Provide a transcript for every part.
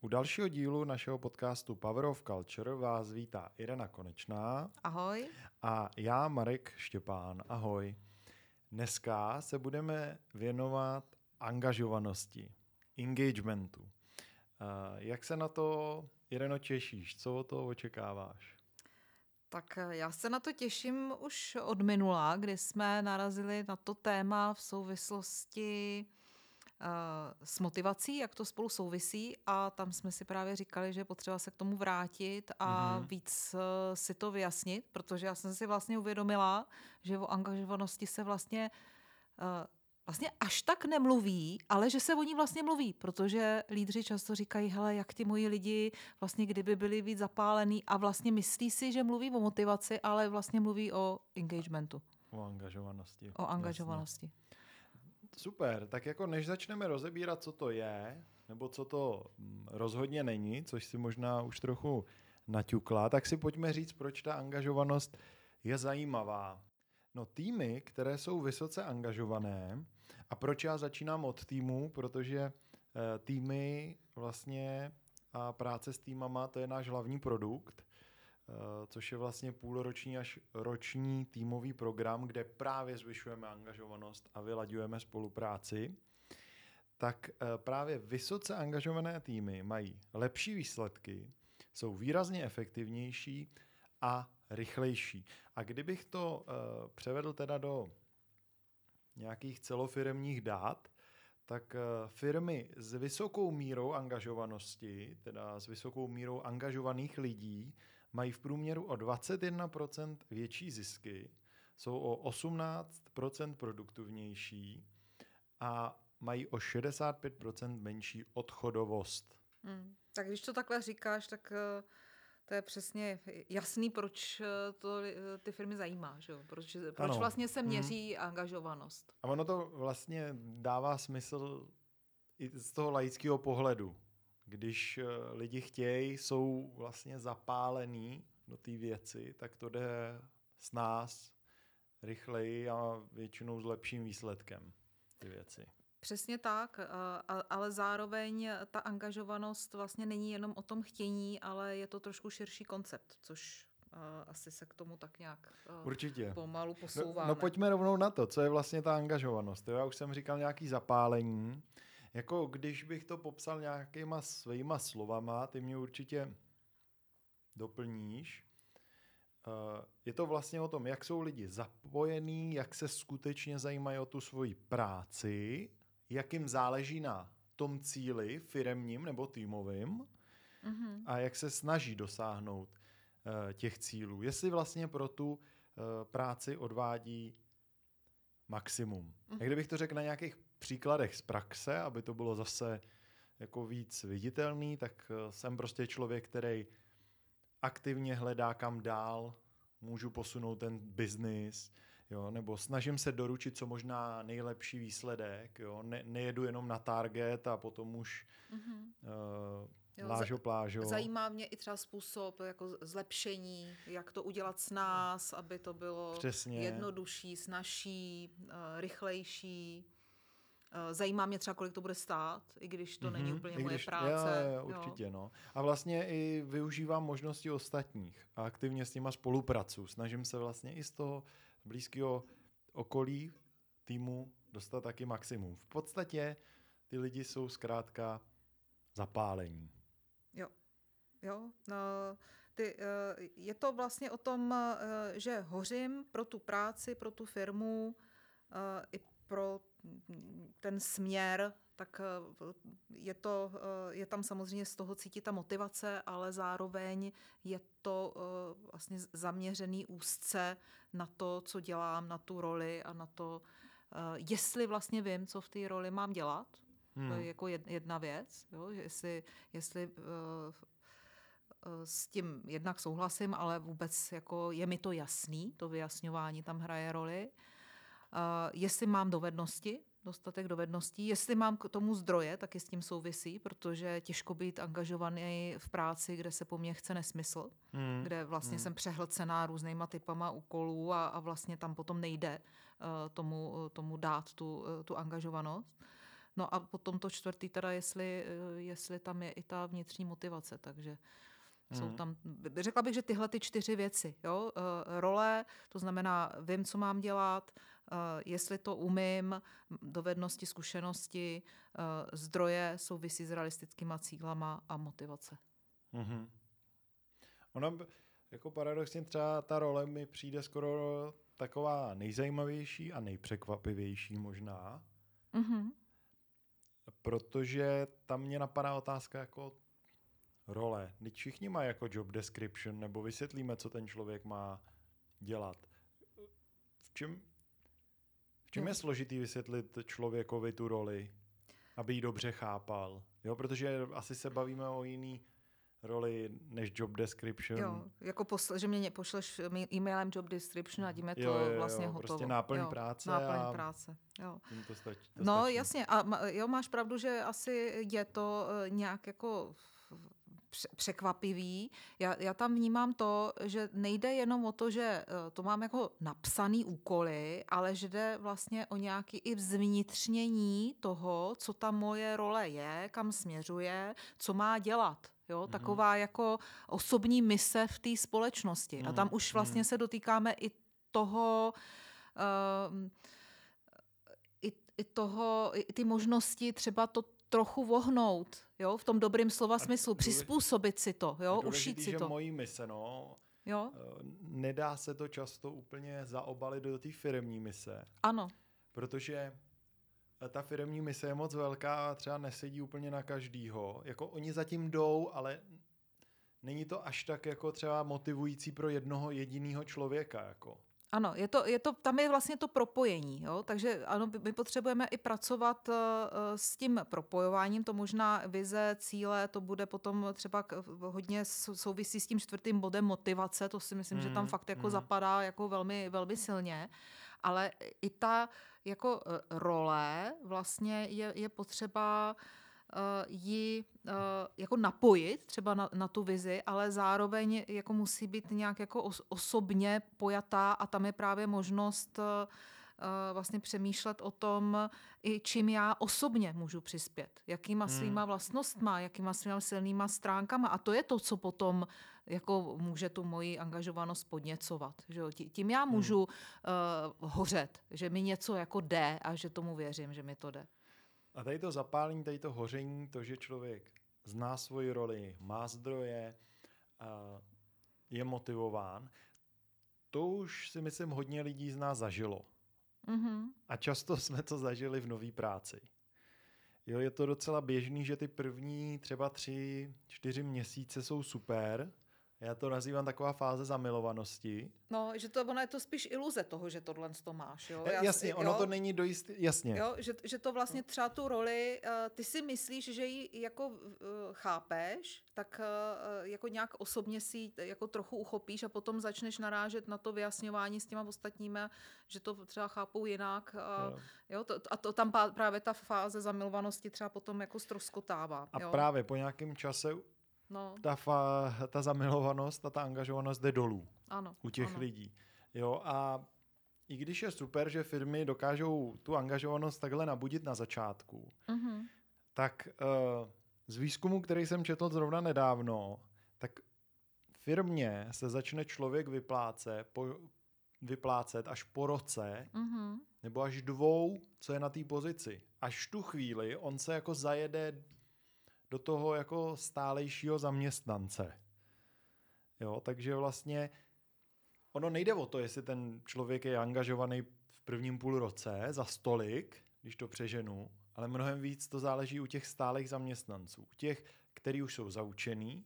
U dalšího dílu našeho podcastu Power of Culture vás vítá Irena Konečná. Ahoj. A já, Marek Štěpán. Ahoj. Dneska se budeme věnovat angažovanosti, engagementu. Jak se na to, Ireno, těšíš? Co o to očekáváš? Tak já se na to těším už od minula, kdy jsme narazili na to téma v souvislosti s motivací, jak to spolu souvisí a tam jsme si právě říkali, že je potřeba se k tomu vrátit a mm-hmm. víc eh, si to vyjasnit, protože já jsem si vlastně uvědomila, že o angažovanosti se vlastně eh, vlastně až tak nemluví, ale že se o ní vlastně mluví, protože lídři často říkají, hele, jak ti moji lidi vlastně kdyby byli víc zapálení a vlastně myslí si, že mluví o motivaci, ale vlastně mluví o engagementu. O angažovanosti. O angažovanosti. Jasně. Super, tak jako než začneme rozebírat, co to je, nebo co to mm, rozhodně není, což si možná už trochu naťukla, tak si pojďme říct, proč ta angažovanost je zajímavá. No týmy, které jsou vysoce angažované, a proč já začínám od týmu, protože eh, týmy vlastně a práce s týmama, to je náš hlavní produkt, což je vlastně půlroční až roční týmový program, kde právě zvyšujeme angažovanost a vyladňujeme spolupráci, tak eh, právě vysoce angažované týmy mají lepší výsledky, jsou výrazně efektivnější a rychlejší. A kdybych to uh, převedl teda do nějakých celofiremních dát, tak firmy s vysokou mírou angažovanosti, teda s vysokou mírou angažovaných lidí, mají v průměru o 21% větší zisky, jsou o 18% produktivnější a mají o 65% menší odchodovost. Hmm. Tak když to takhle říkáš, tak eh, to je přesně jasný, proč eh, to eh, ty firmy zajímá, že jo? Proč, proč vlastně se hmm. měří hmm. angažovanost. A ono to vlastně dává smysl i z toho laického pohledu když eh, lidi chtějí, jsou vlastně zapálení do té věci, tak to jde s nás rychleji a většinou s lepším výsledkem ty věci. Přesně tak, ale zároveň ta angažovanost vlastně není jenom o tom chtění, ale je to trošku širší koncept, což asi se k tomu tak nějak Určitě. pomalu posouváme. No, no pojďme rovnou na to, co je vlastně ta angažovanost. Já už jsem říkal nějaký zapálení, jako když bych to popsal nějakýma svýma slovama, ty mě určitě doplníš. Eh, je to vlastně o tom, jak jsou lidi zapojení, jak se skutečně zajímají o tu svoji práci, jak jim záleží na tom cíli firemním nebo týmovým mm-hmm. a jak se snaží dosáhnout uh, těch cílů. Jestli vlastně pro tu uh, práci odvádí maximum. Mm-hmm. Jak kdybych to řekl na nějakých příkladech z praxe, aby to bylo zase jako víc viditelný, tak eh, jsem prostě člověk, který aktivně hledá kam dál, můžu posunout ten biznis, jo, nebo snažím se doručit co možná nejlepší výsledek, jo, ne, nejedu jenom na target a potom už mm-hmm. uh, Jo, Lážo, plážo. Zajímá mě i třeba způsob jako zlepšení, jak to udělat s nás, aby to bylo Přesně. jednodušší, snažší, uh, rychlejší. Uh, zajímá mě třeba, kolik to bude stát, i když to mm-hmm. není úplně I moje když, práce. Jo, jo, určitě, jo. no. A vlastně i využívám možnosti ostatních a aktivně s nima spolupracuji. Snažím se vlastně i z toho blízkého okolí týmu dostat taky maximum. V podstatě ty lidi jsou zkrátka zapálení. Jo. No, ty, eh, je to vlastně o tom, eh, že hořím pro tu práci, pro tu firmu eh, i pro ten směr, tak je, to, je tam samozřejmě z toho cítit ta motivace, ale zároveň je to vlastně zaměřený úzce na to, co dělám, na tu roli a na to, jestli vlastně vím, co v té roli mám dělat, Hmm. To je hmm. jako jedna věc, jo? jestli, jestli s tím jednak souhlasím, ale vůbec jako je mi to jasný, to vyjasňování tam hraje roli. Uh, jestli mám dovednosti, dostatek dovedností. Jestli mám k tomu zdroje, tak je s tím souvisí, protože těžko být angažovaný v práci, kde se po mně chce nesmysl, hmm. kde vlastně hmm. jsem přehlcená různýma typama úkolů a, a vlastně tam potom nejde uh, tomu, tomu dát tu, tu angažovanost. No a potom to čtvrtý teda, jestli, eh, jestli tam je i ta vnitřní motivace, takže jsou Mhm. tam, řekla bych, že tyhle ty čtyři věci, jo, eh, role, to znamená, vím, co mám dělat, eh, jestli to umím, dovednosti, zkušenosti, eh, zdroje souvisí s realistickýma cílama a motivace. Mhm. Ona, jako paradoxně třeba ta role mi přijde skoro taková nejzajímavější a nejpřekvapivější možná, Mhm. protože tam mě napadá otázka jako role. Teď všichni mají jako job description, nebo vysvětlíme, co ten člověk má dělat. V čem, v čem Jo. je složitý vysvětlit člověkovi tu roli, aby ji dobře chápal? Jo, protože asi se bavíme o jiný roli než job description. Jo, jako posle, že mě pošleš mi- e-mailem job description a tím je to Jo, jo, jo, vlastně jo, hotovo. prostě náplň jo, práce Náplň a- práce, jo. Tím to stačí. To No stačí. jasně, a jo, máš pravdu, že asi je to eh, nějak jako překvapivý. Já, já tam vnímám to, že nejde jenom o to, že eh, to mám jako napsaný úkoly, ale že jde vlastně o nějaký i zvnitřnění toho, co ta moje role je, kam směřuje, co má dělat. Jo, Mhm. taková jako osobní mise v té společnosti. A tam Mhm, už vlastně mhm. se dotýkáme i toho, ehm, i, i toho, i ty možnosti třeba to trochu vohnout, jo, v tom dobrým slova A smyslu, důlež- přizpůsobit si to, jo, ušít důležitý, si že to, mojí mise, no, jo, eh, nedá se to často úplně zaobalit do té firmní mise, ano, protože eh, ta firmní mise je moc velká a třeba nesedí úplně na každýho. Jako oni zatím jdou, ale není to až tak jako třeba motivující pro jednoho jediného člověka. Jako. Ano, je to, je to, tam je vlastně to propojení, jo, takže ano, my potřebujeme i pracovat eh, s tím propojováním, to možná vize, cíle, to bude potom třeba k- hodně sou- souvisí s tím čtvrtým bodem motivace, to si myslím, že tam Mhm, fakt jako mhm. zapadá jako velmi, velmi silně, ale i ta jako eh, role vlastně je, je potřeba eh, ji eh, jako napojit třeba na, na tu vizi, ale zároveň jako musí být nějak jako os, osobně pojatá a tam je právě možnost eh, eh, vlastně přemýšlet o tom, i čím já osobně můžu přispět, jakýma Hmm. svýma vlastnostma, jakýma svýma silnýma stránkama a to je to, co potom jako může tu moji angažovanost podněcovat. Že jo? Tí- Tím já můžu uh, hořet, že mi něco jako jde a že tomu věřím, že mi to jde. A tady to zapálení, tady to hoření, to, že člověk zná svoji roli, má zdroje, a je motivován, to už si myslím hodně lidí z nás zažilo. Mm-hmm. A často jsme to zažili v nové práci. Jo, je to docela běžný, že ty první třeba tři, čtyři měsíce jsou super. Já to nazývám taková fáze zamilovanosti. No, že to, ono je to spíš iluze toho, že tohle to máš. Jo? Já, Já jasně, ono jo? to není dojist... Jasně. Jo, že, že to vlastně třeba tu roli, uh, ty si myslíš, že ji jako uh, chápeš, tak uh, jako nějak osobně si ji jako trochu uchopíš a potom začneš narážet na to vyjasňování s těma ostatními, že to třeba chápou jinak. A, Jo. jo, to, a to tam právě ta fáze zamilovanosti třeba potom jako stroskotává. A jo? právě po nějakém čase No, ta, fa, ta zamilovanost a ta angažovanost jde dolů ano. u těch ano. lidí. Jo, a i když je super, že firmy dokážou tu angažovanost takhle nabudit na začátku, Mhm. tak uh, z výzkumu, který jsem četl zrovna nedávno, tak firmě se začne člověk vyplácet, po, vyplácet až po roce Mhm. nebo až dvou, co je na té pozici. Až tu chvíli on se jako zajede do toho jako stálejšího zaměstnance. Jo, takže vlastně ono nejde o to, jestli ten člověk je angažovaný v prvním půl roce za stolik, když to přeženu, ale mnohem víc to záleží u těch stálých zaměstnanců. U těch, který už jsou zaučený,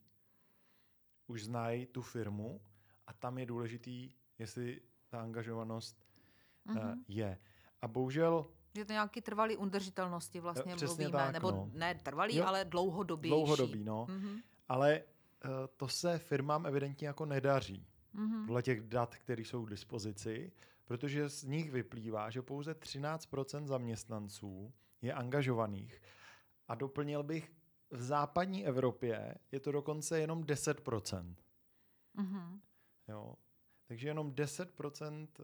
už znají tu firmu a tam je důležitý, jestli ta angažovanost Mhm. mm-hmm. je. A bohužel Že to nějaký trvalý udržitelnosti vlastně přesně mluvíme, tak, nebo no. ne trvalý, Jo. ale dlouhodobější. dlouhodobý, no. Mhm. Ale uh, to se firmám evidentně jako nedaří. Mhm. Podle těch dat, které jsou k dispozici, protože z nich vyplývá, že pouze 13% zaměstnanců je angažovaných. A doplnil bych, v západní Evropě je to dokonce jenom 10%. Mhm. Jo. Takže jenom 10% eh,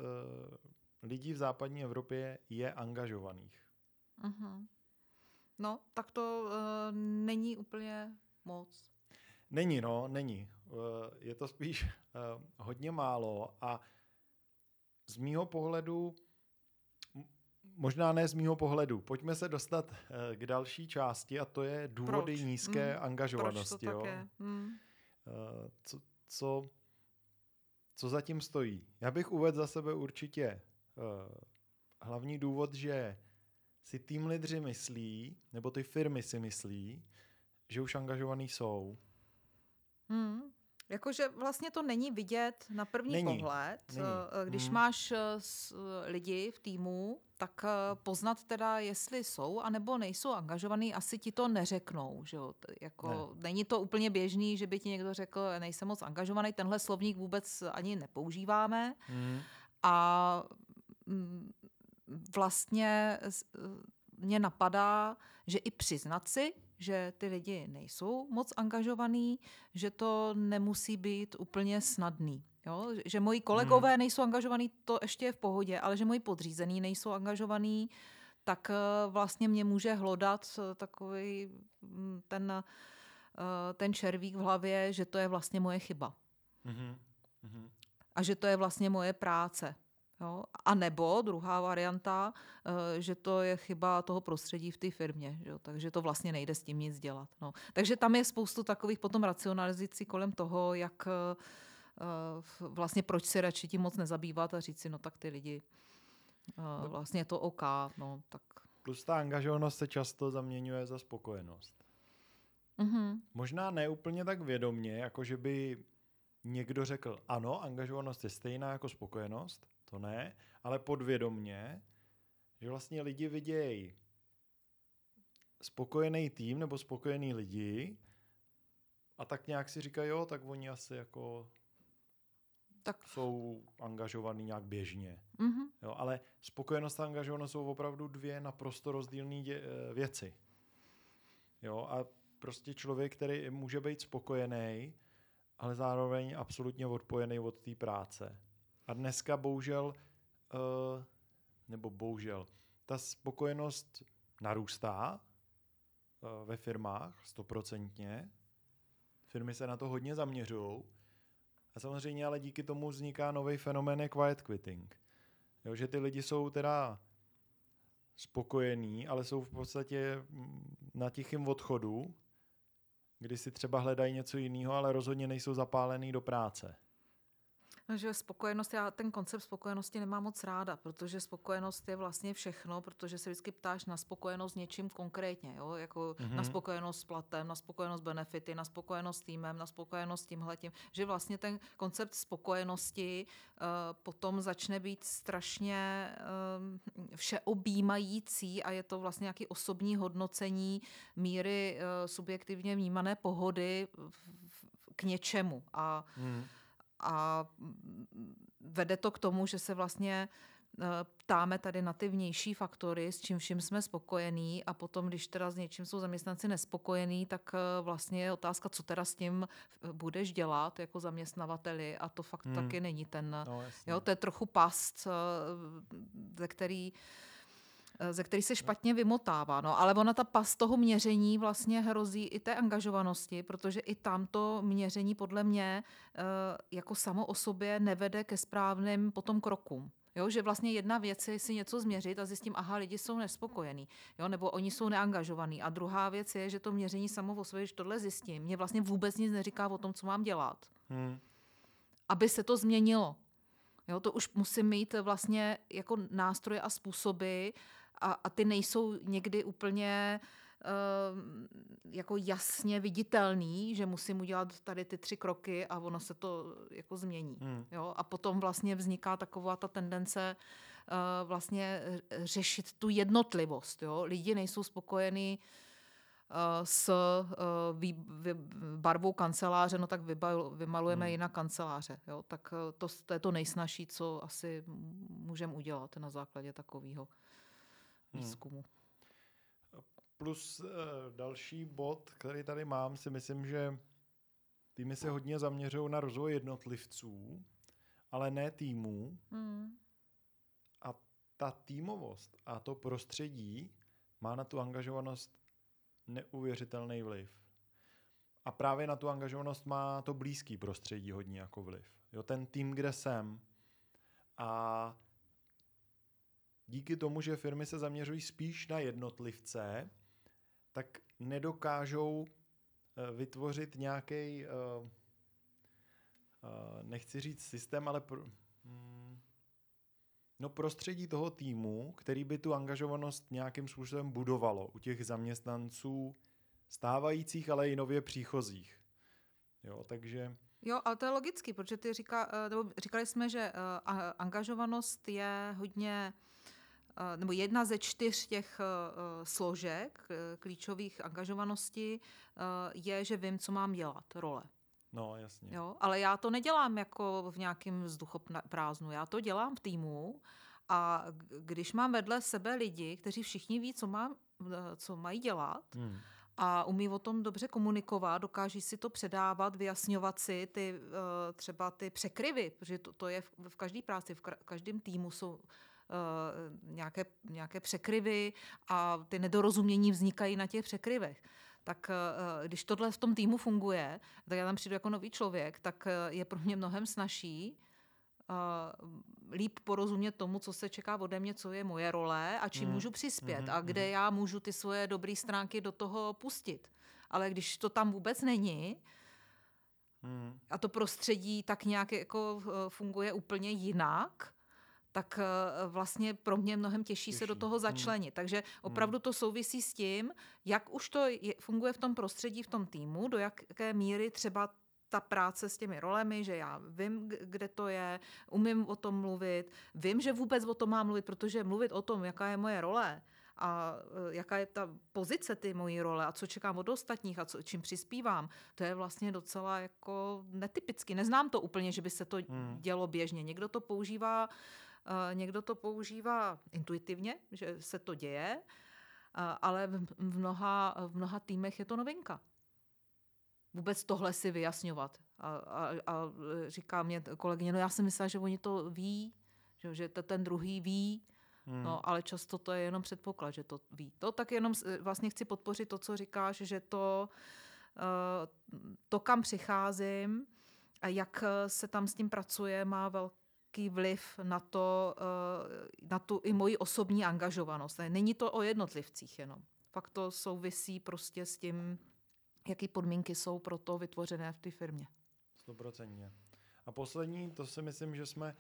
lidí v západní Evropě je angažovaných. Mhm. No, tak to uh, není úplně moc. Není, no, není. Uh, je to spíš uh, hodně málo a z mýho pohledu, možná ne z mýho pohledu, pojďme se dostat uh, k další části a to je důvody Proč? nízké mm, angažovanosti. Proč to jo? tak je? Mm. Uh, co, co, co zatím stojí? Já bych uvedl za sebe určitě hlavní důvod, že si tým lidři myslí, nebo ty firmy si myslí, že už angažovaný jsou. Hmm. Jakože vlastně to není vidět na první není. pohled. Není. Eh, když hmm. máš eh, lidi v týmu, tak eh, poznat teda, jestli jsou anebo nejsou angažovaný, asi ti to neřeknou. Že jo? Jako, ne. Není to úplně běžný, že by ti někdo řekl, nejsem moc angažovaný, tenhle slovník vůbec ani nepoužíváme. Hmm. A vlastně mě napadá, že i přiznat si, že ty lidi nejsou moc angažovaný, že to nemusí být úplně snadný. Jo? Že moji kolegové hmm. nejsou angažovaný, to ještě je v pohodě, ale že moji podřízený nejsou angažovaný, tak eh, vlastně mě může hlodat eh, takový mm, ten, eh, ten červík v hlavě, že to je vlastně moje chyba. Hmm. Hmm. A že to je vlastně moje práce. Jo? A nebo druhá varianta, eh, že to je chyba toho prostředí v té firmě, jo? takže to vlastně nejde s tím nic dělat. No. Takže tam je spoustu takových potom racionalizací kolem toho, jak eh, vlastně proč se radši tím moc nezabývat a říct si, no tak ty lidi, eh, no. vlastně je to OK. No, tak. Plus ta angažovanost se často zaměňuje za spokojenost. Mm-hmm. Možná ne úplně tak vědomně, jako že by někdo řekl, ano, angažovanost je stejná jako spokojenost, to ne, ale podvědomně, že vlastně lidi vidějí spokojený tým nebo spokojený lidi a tak nějak si říkají, jo, tak oni asi jako tak. jsou angažovaný nějak běžně. Mm-hmm. Jo, ale spokojenost a angažovanost jsou opravdu dvě naprosto rozdílné eh, věci. Jo, a prostě člověk, který může být spokojený, ale zároveň absolutně odpojený od té práce. A dneska bohužel, uh, nebo bohužel, ta spokojenost narůstá uh, ve firmách stoprocentně. Firmy se na to hodně zaměřují. A samozřejmě ale díky tomu vzniká nový fenomén quiet quitting. Jo, že ty lidi jsou teda spokojení, ale jsou v podstatě mm, na tichém odchodu, kdy si třeba hledají něco jiného, ale rozhodně nejsou zapálený do práce. Že spokojenost, já ten koncept spokojenosti nemám moc ráda, protože spokojenost je vlastně všechno, protože se vždycky ptáš na spokojenost něčím konkrétně, jo? jako mm-hmm. na spokojenost s platem, na spokojenost benefity, na spokojenost s týmem, na spokojenost s tímhletím, že vlastně ten koncept spokojenosti uh, potom začne být strašně uh, všeobjímající a je to vlastně nějaký osobní hodnocení míry uh, subjektivně vnímané pohody v, v, k něčemu a mm a vede to k tomu, že se vlastně eh, ptáme tady na ty vnější faktory, s čím vším jsme spokojení a potom, když teda s něčím jsou zaměstnanci nespokojení, tak eh, vlastně je otázka, co teda s tím eh, budeš dělat jako zaměstnavateli a to fakt hmm. taky není ten, no, jo, to je trochu past, ze který Eh, ze který se špatně vymotává. No, ale ona ta pas toho měření vlastně hrozí i té angažovanosti, protože i tamto měření podle mě eh, jako samo o sobě nevede ke správným potom krokům. Jo, že vlastně jedna věc je si něco změřit a zjistím, aha, lidi jsou nespokojení, jo, nebo oni jsou neangažovaní. A druhá věc je, že to měření samo o sobě, když tohle zjistím, mě vlastně vůbec nic neříká o tom, co mám dělat. Hmm. Aby se to změnilo. Jo, to už musím mít vlastně jako nástroje a způsoby, a, a ty nejsou někdy úplně uh, jako jasně viditelný, že musím udělat tady ty tři kroky a ono se to jako změní. Hmm. Jo? A potom vlastně vzniká taková ta tendence uh, vlastně řešit tu jednotlivost. Jo? Lidi nejsou spokojení s vý, vý, barvou kanceláře, no tak vybal, vymalujeme hmm. jinak kanceláře. Jo? Tak to, to je to nejsnažší, co asi můžeme udělat na základě takového. Výzkumu. Hmm. Plus uh, další bod, který tady mám, si myslím, že týmy se hodně zaměřují na rozvoj jednotlivců, ale ne týmů. Hmm. A ta týmovost a to prostředí má na tu angažovanost neuvěřitelný vliv. A právě na tu angažovanost má to blízký prostředí hodně jako vliv. Jo, ten tým, kde jsem. A díky tomu, že firmy se zaměřují spíš na jednotlivce, tak nedokážou eh, vytvořit nějaký, eh, eh, nechci říct systém, ale pro, hm, no prostředí toho týmu, který by tu angažovanost nějakým způsobem budovalo u těch zaměstnanců stávajících, ale i nově příchozích. Jo, takže... Jo, ale to je logický, protože ty říká, nebo říkali jsme, že angažovanost je hodně nebo jedna ze čtyř těch složek klíčových angažovaností je, že vím, co mám dělat, role. No, jasně. Jo, ale já to nedělám jako v nějakém vzduchoprázdnu, já to dělám v týmu a když mám vedle sebe lidi, kteří všichni ví, co, mám, co mají dělat, hmm a umí o tom dobře komunikovat, dokáží si to předávat, vyjasňovat si ty třeba ty překryvy, protože to, to je v, v každé práci, v každém týmu jsou nějaké, nějaké překryvy a ty nedorozumění vznikají na těch překryvech tak eh, když tohle v tom týmu funguje, tak já tam přijdu jako nový člověk, tak eh, je pro mě mnohem snažší líp porozumět tomu, co se čeká ode mě, co je moje role a čím mm. můžu přispět mm. a kde mm. já můžu ty svoje dobré stránky do toho pustit. Ale když to tam vůbec není, mm. a to prostředí tak nějak jako funguje úplně jinak, tak eh, vlastně pro mě mnohem těžší, těžší. se do toho hmm. začlenit. Hmm. Takže opravdu to souvisí s tím, jak už to je, funguje v tom prostředí, v tom týmu, do jaké míry třeba ta práce s těmi rolemi, že já vím, kde to je, umím o tom mluvit, vím, že vůbec o tom mám mluvit, protože mluvit o tom, jaká je moje role a eh, jaká je ta pozice ty mojí role a co čekám od ostatních a co, čím přispívám, to je vlastně docela jako netypicky. Neznám to úplně, že by se to hmm. dělo běžně. Někdo to používá uh, Někdo to používá intuitivně, že se to děje, ale v mnoha, v mnoha týmech je to novinka. Vůbec tohle si vyjasňovat. A, a, a říká mě kolegyně, no já si myslela, že oni to ví, že, že to ten druhý ví, Hmm. No, ale často to je jenom předpoklad, že to ví. To tak jenom vlastně chci podpořit to, co říkáš, že to, to kam přicházím a jak se tam s tím pracuje, má velký velký vliv na, to, eh, na tu i moji osobní angažovanost. Není to o jednotlivcích jenom. Fakt to souvisí prostě s tím, jaký podmínky jsou pro to vytvořené v té firmě. Stoprocentně. A poslední, to si myslím, že jsme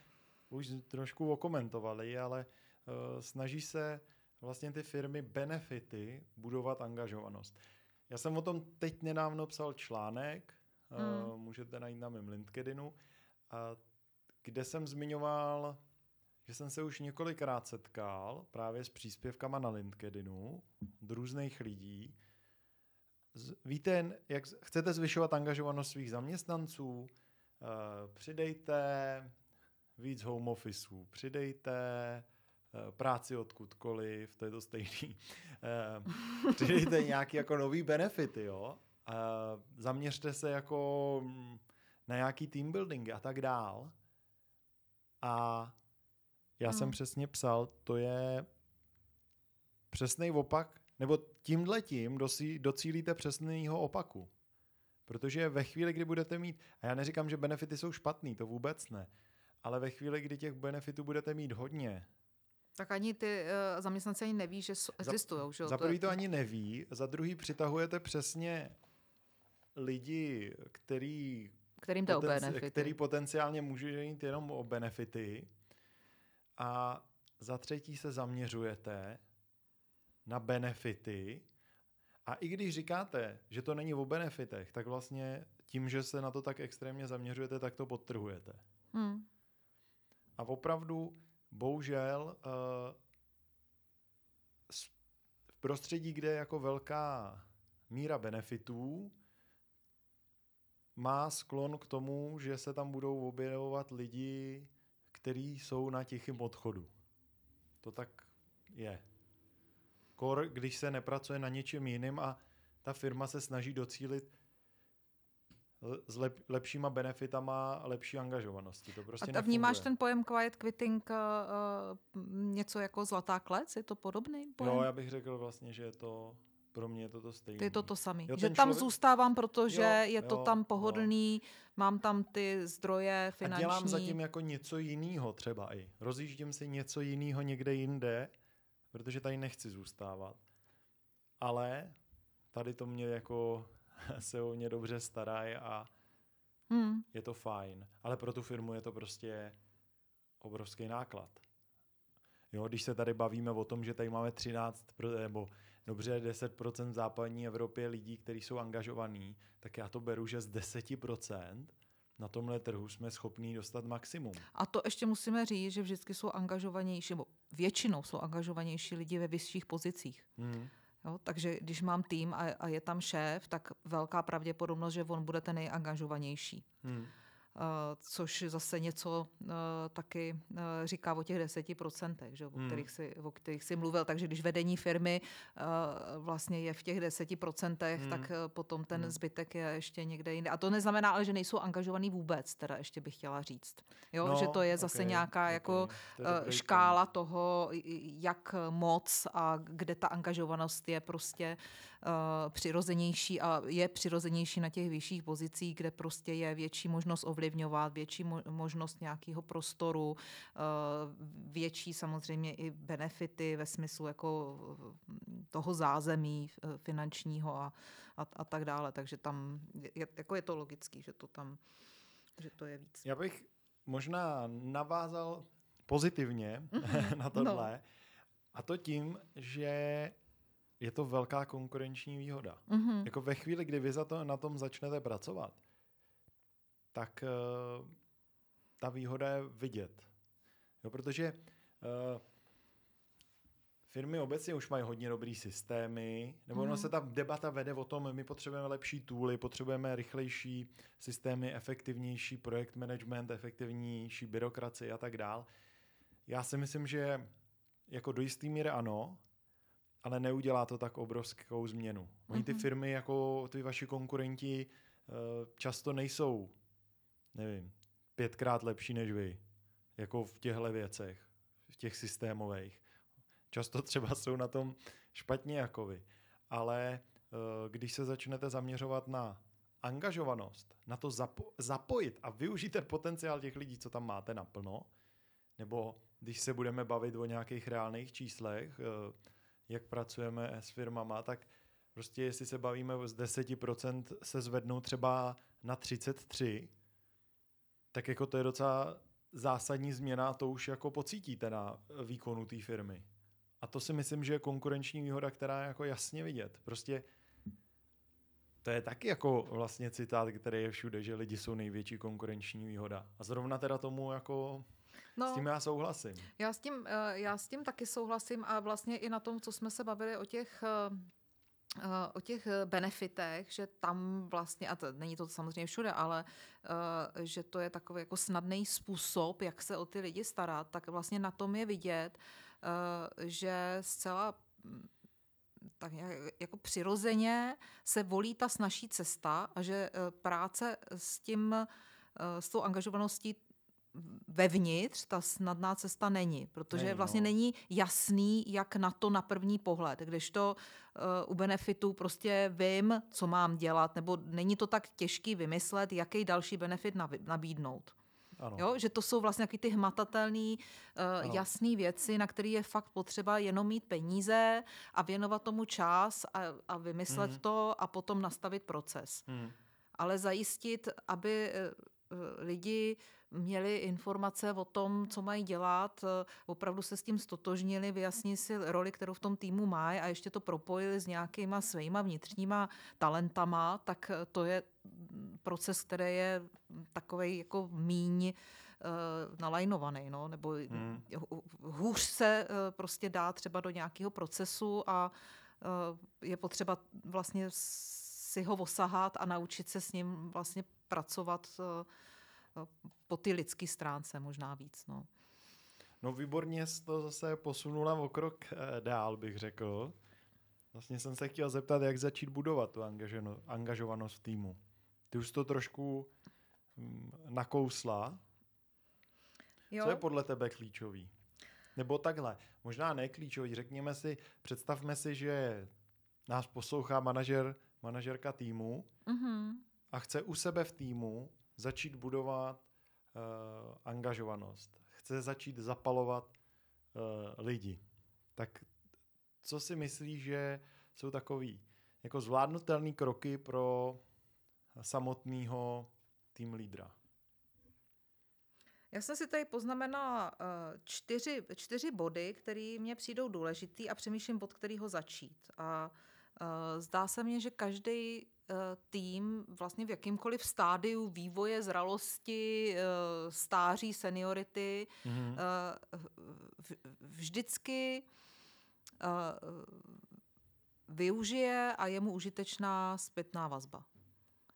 už trošku okomentovali, ale uh, snaží se vlastně ty firmy benefity budovat angažovanost. Já jsem o tom teď nedávno psal článek, mm. uh, můžete najít na mém LinkedInu. A kde jsem zmiňoval, že jsem se už několikrát setkal právě s příspěvkama na LinkedInu od různých lidí. Víte, jak chcete zvyšovat angažovanost svých zaměstnanců? Eh, přidejte víc home officeů, přidejte eh, práci odkudkoliv, to je to stejný. Eh, přidejte nějaký jako nový benefity, jo? Zaměřte se jako mm, na nějaký team building a tak dál. A já hmm. jsem přesně psal, to je přesný opak, nebo tímhle tím docílíte přesného opaku. Protože ve chvíli, kdy budete mít, a já neříkám, že benefity jsou špatný, to vůbec ne, ale ve chvíli, kdy těch benefitů budete mít hodně, tak ani ty uh, zaměstnanci ani neví, že existují. Za, za prvý to ani neví, za druhý přitahujete přesně lidi, který Kterým to poten- o benefity. Který potenciálně může jít jenom o benefity. A za třetí se zaměřujete na benefity. A i když říkáte, že to není o benefitech, tak vlastně tím, že se na to tak extrémně zaměřujete, tak to podtrhujete. Hmm. A opravdu, bohužel, uh, v prostředí, kde je jako velká míra benefitů, má sklon k tomu, že se tam budou objevovat lidi, kteří jsou na tichém odchodu. To tak je. Kor, když se nepracuje na něčem jiným a ta firma se snaží docílit s lep, lepšíma benefitama a lepší angažovanosti. To prostě a vnímáš ten pojem quiet quitting uh, něco jako zlatá klec? Je to podobný pojem? No, já bych řekl vlastně, že je to pro mě je to to stejné. Je to to samé. Jo, že ten tam člověk- zůstávám, protože Jo, je to jo, tam jo. pohodlný, mám tam ty zdroje A finanční. dělám zatím jako něco jiného třeba i. Rozjíždím si něco jiného někde jinde, protože tady nechci zůstávat. Ale tady to mě jako se o mě dobře starají a Hmm. je to fajn. Ale pro tu firmu je to prostě obrovský náklad. Jo, když se tady bavíme o tom, že tady máme 13, pro- nebo dobře 10% v západní Evropě lidí, kteří jsou angažovaní, tak já to beru, že z 10% na tomhle trhu jsme schopní dostat maximum. A to ještě musíme říct, že vždycky jsou angažovanější, nebo většinou jsou angažovanější lidi ve vyšších pozicích. Hmm. Jo? Takže když mám tým a, a je tam šéf, tak velká pravděpodobnost, že on bude ten nejangažovanější. Hmm. Uh, což zase něco uh, taky uh, říká o těch deseti procentech, že, o, Hmm. kterých si, o kterých si mluvil. Takže když vedení firmy vlastně je v těch deseti procentech, Hmm. tak potom ten Hmm. zbytek je ještě někde jinde. A to neznamená ale, že nejsou angažovaný vůbec, teda ještě bych chtěla říct. Jo, No, že to je zase ok, nějaká ok, jako to eh, škála toho, i- jak moc a kde ta angažovanost je prostě uh, přirozenější a je přirozenější na těch vyšších pozicích, kde prostě je větší možnost ovlivňovat, větší mo- možnost nějakého prostoru, uh, větší samozřejmě i benefity ve smyslu jako eh, toho zázemí eh, finančního a, a, a tak dále. Takže tam je, jako je to logický, že to tam že to je víc. Já bych možná navázal pozitivně na tohle. A to tím, že je to velká konkurenční výhoda. Mhm. Jako ve chvíli, kdy vy za to, na tom začnete pracovat, tak uh, ta výhoda je vidět. Jo, protože uh, firmy obecně už mají hodně dobrý systémy, nebo ono Mhm. se ta debata vede o tom, my potřebujeme lepší tooly, potřebujeme rychlejší systémy, efektivnější projekt management, efektivnější byrokracii a tak dál. Já si myslím, že jako do jistý míry ano, ale neudělá to tak obrovskou změnu. Oni ty Mhm. firmy, jako ty vaši konkurenti, eh, často nejsou, nevím, pětkrát lepší než vy, jako v těchto věcech, v těch systémových. Často třeba jsou na tom špatně jako vy. Ale eh, když se začnete zaměřovat na angažovanost, na to zapo- zapojit a využít ten potenciál těch lidí, co tam máte naplno, nebo když se budeme bavit o nějakých reálných číslech, eh, jak pracujeme s firmama, tak prostě jestli se bavíme z 10% se zvednou třeba na 33, tak jako to je docela zásadní změna a to už jako pocítíte na výkonu té firmy. A to si myslím, že je konkurenční výhoda, která je jako jasně vidět. Prostě to je taky jako vlastně citát, který je všude, že lidi jsou největší konkurenční výhoda. A zrovna teda tomu jako No. s tím já souhlasím. Já s, tím, eh, já s tím taky souhlasím a vlastně i na tom, co jsme se bavili o těch eh, o těch eh, benefitech, že tam vlastně, a to, není to samozřejmě všude, ale eh, že to je takový jako snadný způsob, jak se o ty lidi starat, tak vlastně na tom je vidět, eh, že zcela mm, tak jako přirozeně se volí ta snažší cesta a že eh, práce s tím, eh, s tou angažovaností vevnitř ta snadná cesta není, protože Není, vlastně no. není jasný, jak na to na první pohled. Když to uh, u benefitu prostě vím, co mám dělat, nebo není to tak těžký vymyslet, jaký další benefit nabídnout. Ano. Jo? Že to jsou vlastně ty hmatatelné, uh, jasné věci, na které je fakt potřeba jenom mít peníze a věnovat tomu čas a, a vymyslet Mhm. to a potom nastavit proces Hmm. ale zajistit, aby eh, eh, lidi měli informace o tom, co mají dělat, eh, opravdu se s tím stotožnili, vyjasnili si roli, kterou v tom týmu mají a ještě to propojili s nějakýma svýma vnitřníma talentama, tak eh, to je mm, proces, který je takový jako míň eh, nalajnovaný, no, nebo Hmm. hůř se eh, prostě dá třeba do nějakého procesu a eh, je potřeba vlastně si ho osahat a naučit se s ním vlastně pracovat eh, po ty lidské stránce možná víc. No. No výborně jsi to zase posunula o krok eh, dál, bych řekl. Vlastně jsem se chtěl zeptat, jak začít budovat tu angaženo, angažovanost v týmu. Ty už to trošku mm, nakousla. Jo? Co je podle tebe klíčový? Nebo takhle, možná ne klíčový, řekněme si, představme si, že nás poslouchá manažer, manažerka týmu Mm-hmm. a chce u sebe v týmu začít budovat uh, angažovanost. Chce začít zapalovat uh, lidi. Tak co si myslíš, že jsou takový jako zvládnutelný kroky pro samotného tým lídra? Já jsem si tady poznamenala uh, čtyři, čtyři body, které mě přijdou důležitý a přemýšlím, od kterého začít. A uh, zdá se mně, že každý uh, tým vlastně v jakýmkoliv stádiu vývoje, zralosti, uh, stáří, seniority, Mhm. uh, v- vždycky uh, využije a je mu užitečná zpětná vazba.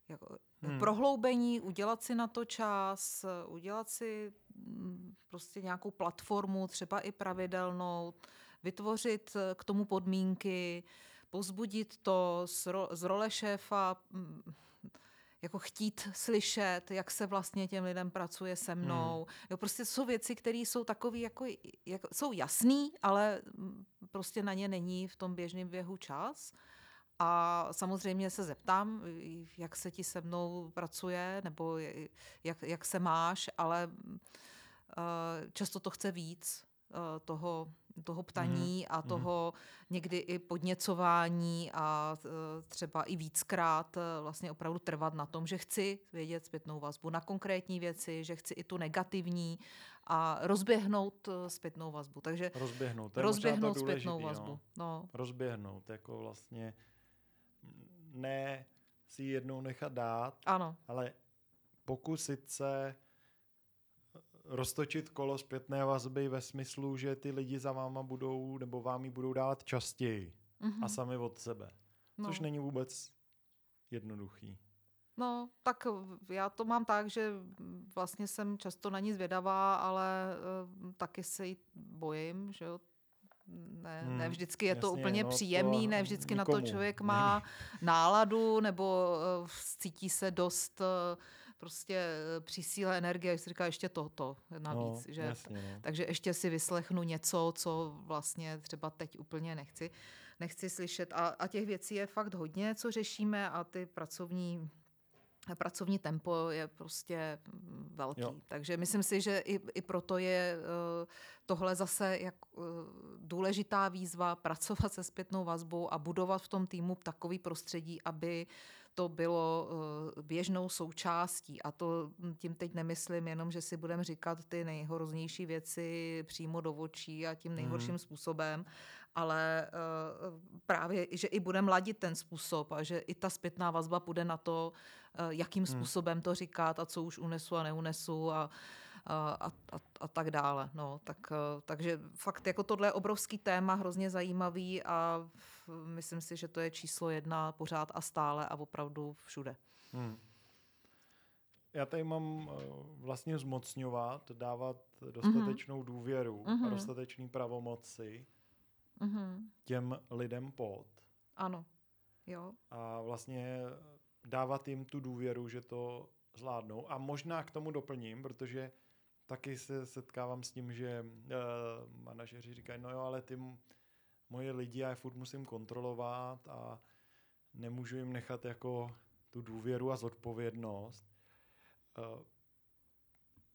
Jako, Hmm. Prohloubení, udělat si na to čas, udělat si mm, prostě nějakou platformu, třeba i pravidelnou, vytvořit eh, k tomu podmínky, pozbudit to z, ro, z role šéfa, mm, jako chtít slyšet, jak se vlastně těm lidem pracuje se mnou. Hmm. Jo, prostě jsou věci, které jsou takové, jako, jako, jsou jasný, ale prostě na ně není v tom běžném běhu čas. A samozřejmě se zeptám, jak se ti se mnou pracuje, nebo jak, jak se máš, ale eh, často to chce víc toho, toho ptaní a toho někdy i podněcování a eh, třeba i víckrát eh, vlastně opravdu trvat na tom, že chci vědět zpětnou vazbu na konkrétní věci, že chci i tu negativní a rozběhnout eh, zpětnou vazbu. Takže Rozběhnout. To je rozběhnout to zpětnou důležitý, vazbu. No. No. Rozběhnout, jako vlastně ne si jednou nechat dát, Ano, ale pokusit se roztočit kolo zpětné vazby ve smyslu, že ty lidi za váma budou, nebo vám ji budou dávat častěji Mhm. a sami od sebe. no. Což není vůbec jednoduchý. No, tak já to mám tak, že vlastně jsem často na ní zvědavá, ale uh, taky se jí bojím, že jo. Ne, Hmm, ne vždycky je to jasně, úplně no, to příjemný, ne vždycky na to nikomu člověk má náladu nebo uh, cítí se dost uh, prostě eh, při síle energie, jak si říká ještě toto navíc. no, že, jasně, no. takže ještě si vyslechnu něco, co vlastně třeba teď úplně nechci, nechci slyšet. A, a těch věcí je fakt hodně, co řešíme a ty pracovní pracovní tempo je prostě velký. Jo. Takže myslím si, že i, i proto je eh, tohle zase jak eh, důležitá výzva pracovat se zpětnou vazbou a budovat v tom týmu takový prostředí, aby to bylo eh, běžnou součástí. A to hm, tím teď nemyslím jenom, že si budeme říkat ty nejhroznější věci přímo do očí a tím nejhorším Mhm. způsobem, ale uh, právě, že i budeme ladit ten způsob a že i ta zpětná vazba půjde na to, uh, jakým Hmm. způsobem to říkat a co už unesu a neunesu a, a, a, a, a tak dále. No, tak, uh, takže fakt jako tohle je obrovský téma, hrozně zajímavý a myslím si, že to je číslo jedna pořád a stále a opravdu všude. Hmm. Já tady mám eh, vlastně zmocňovat, dávat dostatečnou důvěru a Mhm. dostatečný pravomoci Mhm. těm lidem pod Ano, jo. a vlastně dávat jim tu důvěru, že to zvládnou. A možná k tomu doplním, protože taky se setkávám s tím, že uh, manažeři říkají, no jo, ale ty moje lidi já je furt musím kontrolovat a nemůžu jim nechat jako tu důvěru a zodpovědnost. Uh,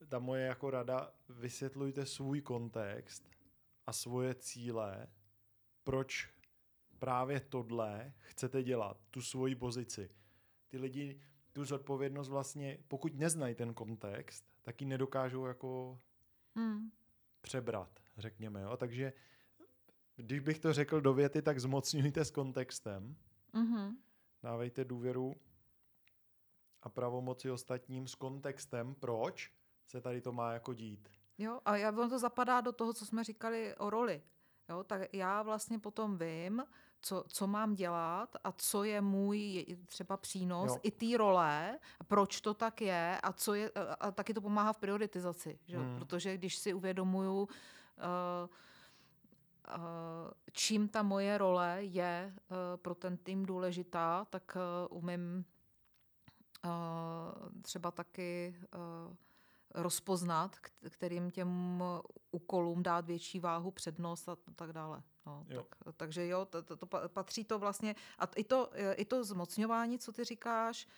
ta moje jako rada, vysvětlujte svůj kontext a svoje cíle, proč právě tohle chcete dělat, tu svoji pozici. Ty lidi tu zodpovědnost vlastně, pokud neznají ten kontext, tak ji nedokážou jako Hmm. přebrat, řekněme. Jo? Takže když bych to řekl do věty, tak zmocňujte s kontextem, Mhm. dávejte důvěru a pravomoci ostatním s kontextem, proč se tady to má jako dít. Jo, a já, ono to zapadá do toho, co jsme říkali o roli. Jo, tak já vlastně potom vím, co, co mám dělat a co je můj třeba přínos Jo. i té role, proč to tak je a co je, a, taky to pomáhá v prioritizaci, že? Hmm. protože když si uvědomuju, uh, uh, čím ta moje role je uh, pro ten tým důležitá, tak umím třeba taky rozpoznat, kterým těm úkolům dát větší váhu, přednost a tak dále. No, Jo. tak, takže jo, to, to, to pa- patří to vlastně, a i to, e, i to zmocňování, co ty říkáš,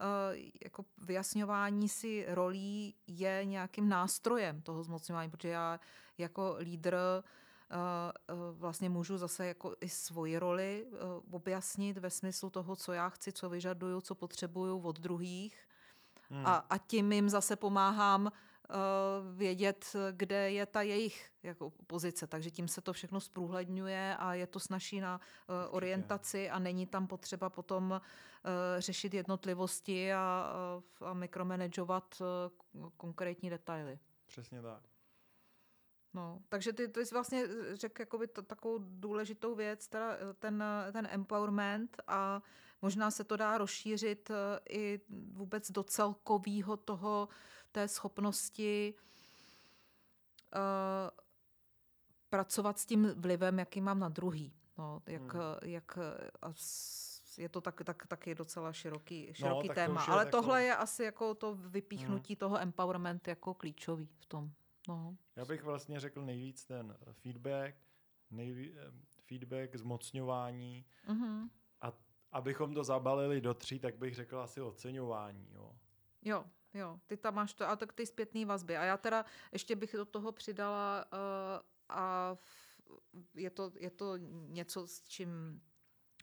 eh, jako vyjasňování si rolí je nějakým nástrojem toho zmocňování, protože já jako lídr eh, vlastně můžu zase jako i svoji roli objasnit ve smyslu toho, co já chci, co vyžaduju, co potřebuju od druhých Hmm. a, a tím jim zase pomáhám vědět, kde je ta jejich jako pozice. Takže tím se to všechno zprůhledňuje a je to snaží na eh, orientaci a není tam potřeba potom eh, řešit jednotlivosti a, a, mikromanagovat eh, konkrétní detaily. Přesně tak. No, takže ty, ty jsi vlastně řekl jakoby to, takovou důležitou věc, teda eh, ten, eh, ten empowerment a možná se to dá rozšířit eh, i vůbec do celkového toho, té schopnosti uh, pracovat s tím vlivem, jaký mám na druhý. No, jak, Hmm. jak a je to tak, tak, taky docela široký, široký tak to téma. už je Ale jako- tohle je asi jako to vypíchnutí hmm. toho empowerment jako klíčový v tom. No. Já bych vlastně řekl nejvíc ten feedback, nejví, eh, feedback, zmocňování Mhm. a abychom to zabalili do tří, tak bych řekl asi oceňování. Jo. Jo, jo, ty tam máš to, a tak ty zpětné vazby. A já teda ještě bych do toho přidala uh, a je, to, je to něco, s čím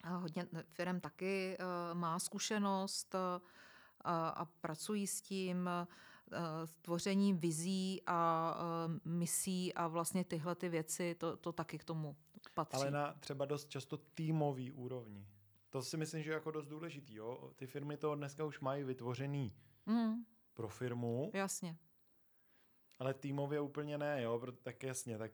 eh, hodně firm taky uh, má zkušenost uh, a, a pracují s tím uh, tvoření vizí a uh, misí a vlastně tyhle ty věci, to, to taky k tomu patří. Ale na třeba dost často týmový úrovni. To si myslím, že je jako dost důležitý. Jo? Ty firmy to dneska už mají vytvořený Mm, pro firmu, jasně. ale týmově úplně ne. Jo? Tak jasně, tak,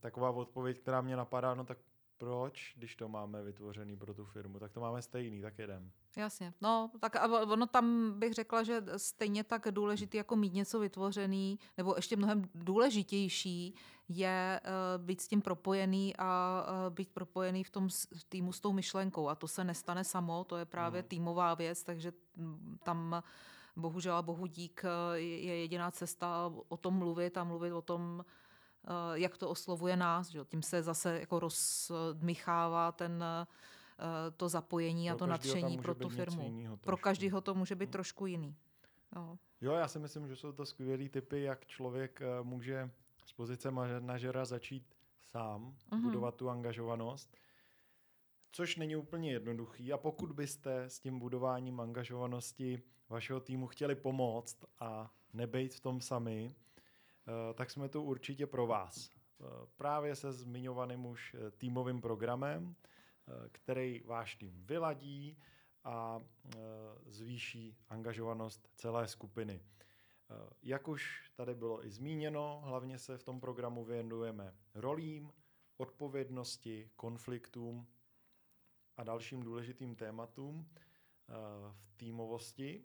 taková odpověď, která mě napadá, no tak proč, když to máme vytvořený pro tu firmu, tak to máme stejný, tak jedem. Jasně. No, tak a ono tam bych řekla, že stejně tak důležitý jako mít něco vytvořený, nebo ještě mnohem důležitější je uh, být s tím propojený a uh, být propojený v tom s- v týmu s tou myšlenkou. A to se nestane samo, to je právě Mhm. týmová věc, takže tam bohužel a bohu dík je je jediná cesta o tom mluvit a mluvit o tom, eh, jak to oslovuje nás. Že? Tím se zase jako rozdmychává ten eh, to zapojení a Pro to nadšení pro tu firmu. jinýho Pro každého to může být Mm. trošku jiný. Jo. Jo, já si myslím, že jsou to skvělý typy, jak člověk eh, může z pozice manažera začít sám Mhm. budovat tu angažovanost, což není úplně jednoduchý. A pokud byste s tím budováním angažovanosti vašeho týmu chtěli pomoct a nebejt v tom sami, eh, tak jsme tu určitě pro vás. Eh, Právě se zmiňovaným už eh, týmovým programem, který váš tým vyladí a zvýší angažovanost celé skupiny. Jak už tady bylo i zmíněno, hlavně se v tom programu věnujeme rolím, odpovědnosti, konfliktům a dalším důležitým tématům v týmovosti.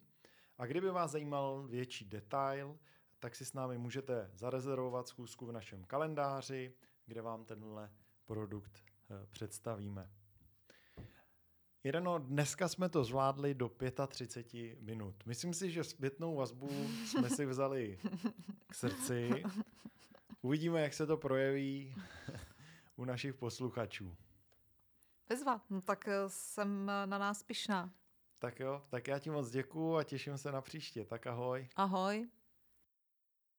A kdyby vás zajímal větší detail, tak si s námi můžete zarezervovat schůzku v našem kalendáři, kde vám tenhle produkt eh, představíme. Jireno, dneska jsme to zvládli do 35 minut. Myslím si, že zpětnou vazbu jsme si vzali k srdci. Uvidíme, jak se to projeví u našich posluchačů. Bezva, no, tak eh, jsem na nás pišná. Tak jo, tak já ti moc děkuju a těším se na příště. Tak ahoj. Ahoj.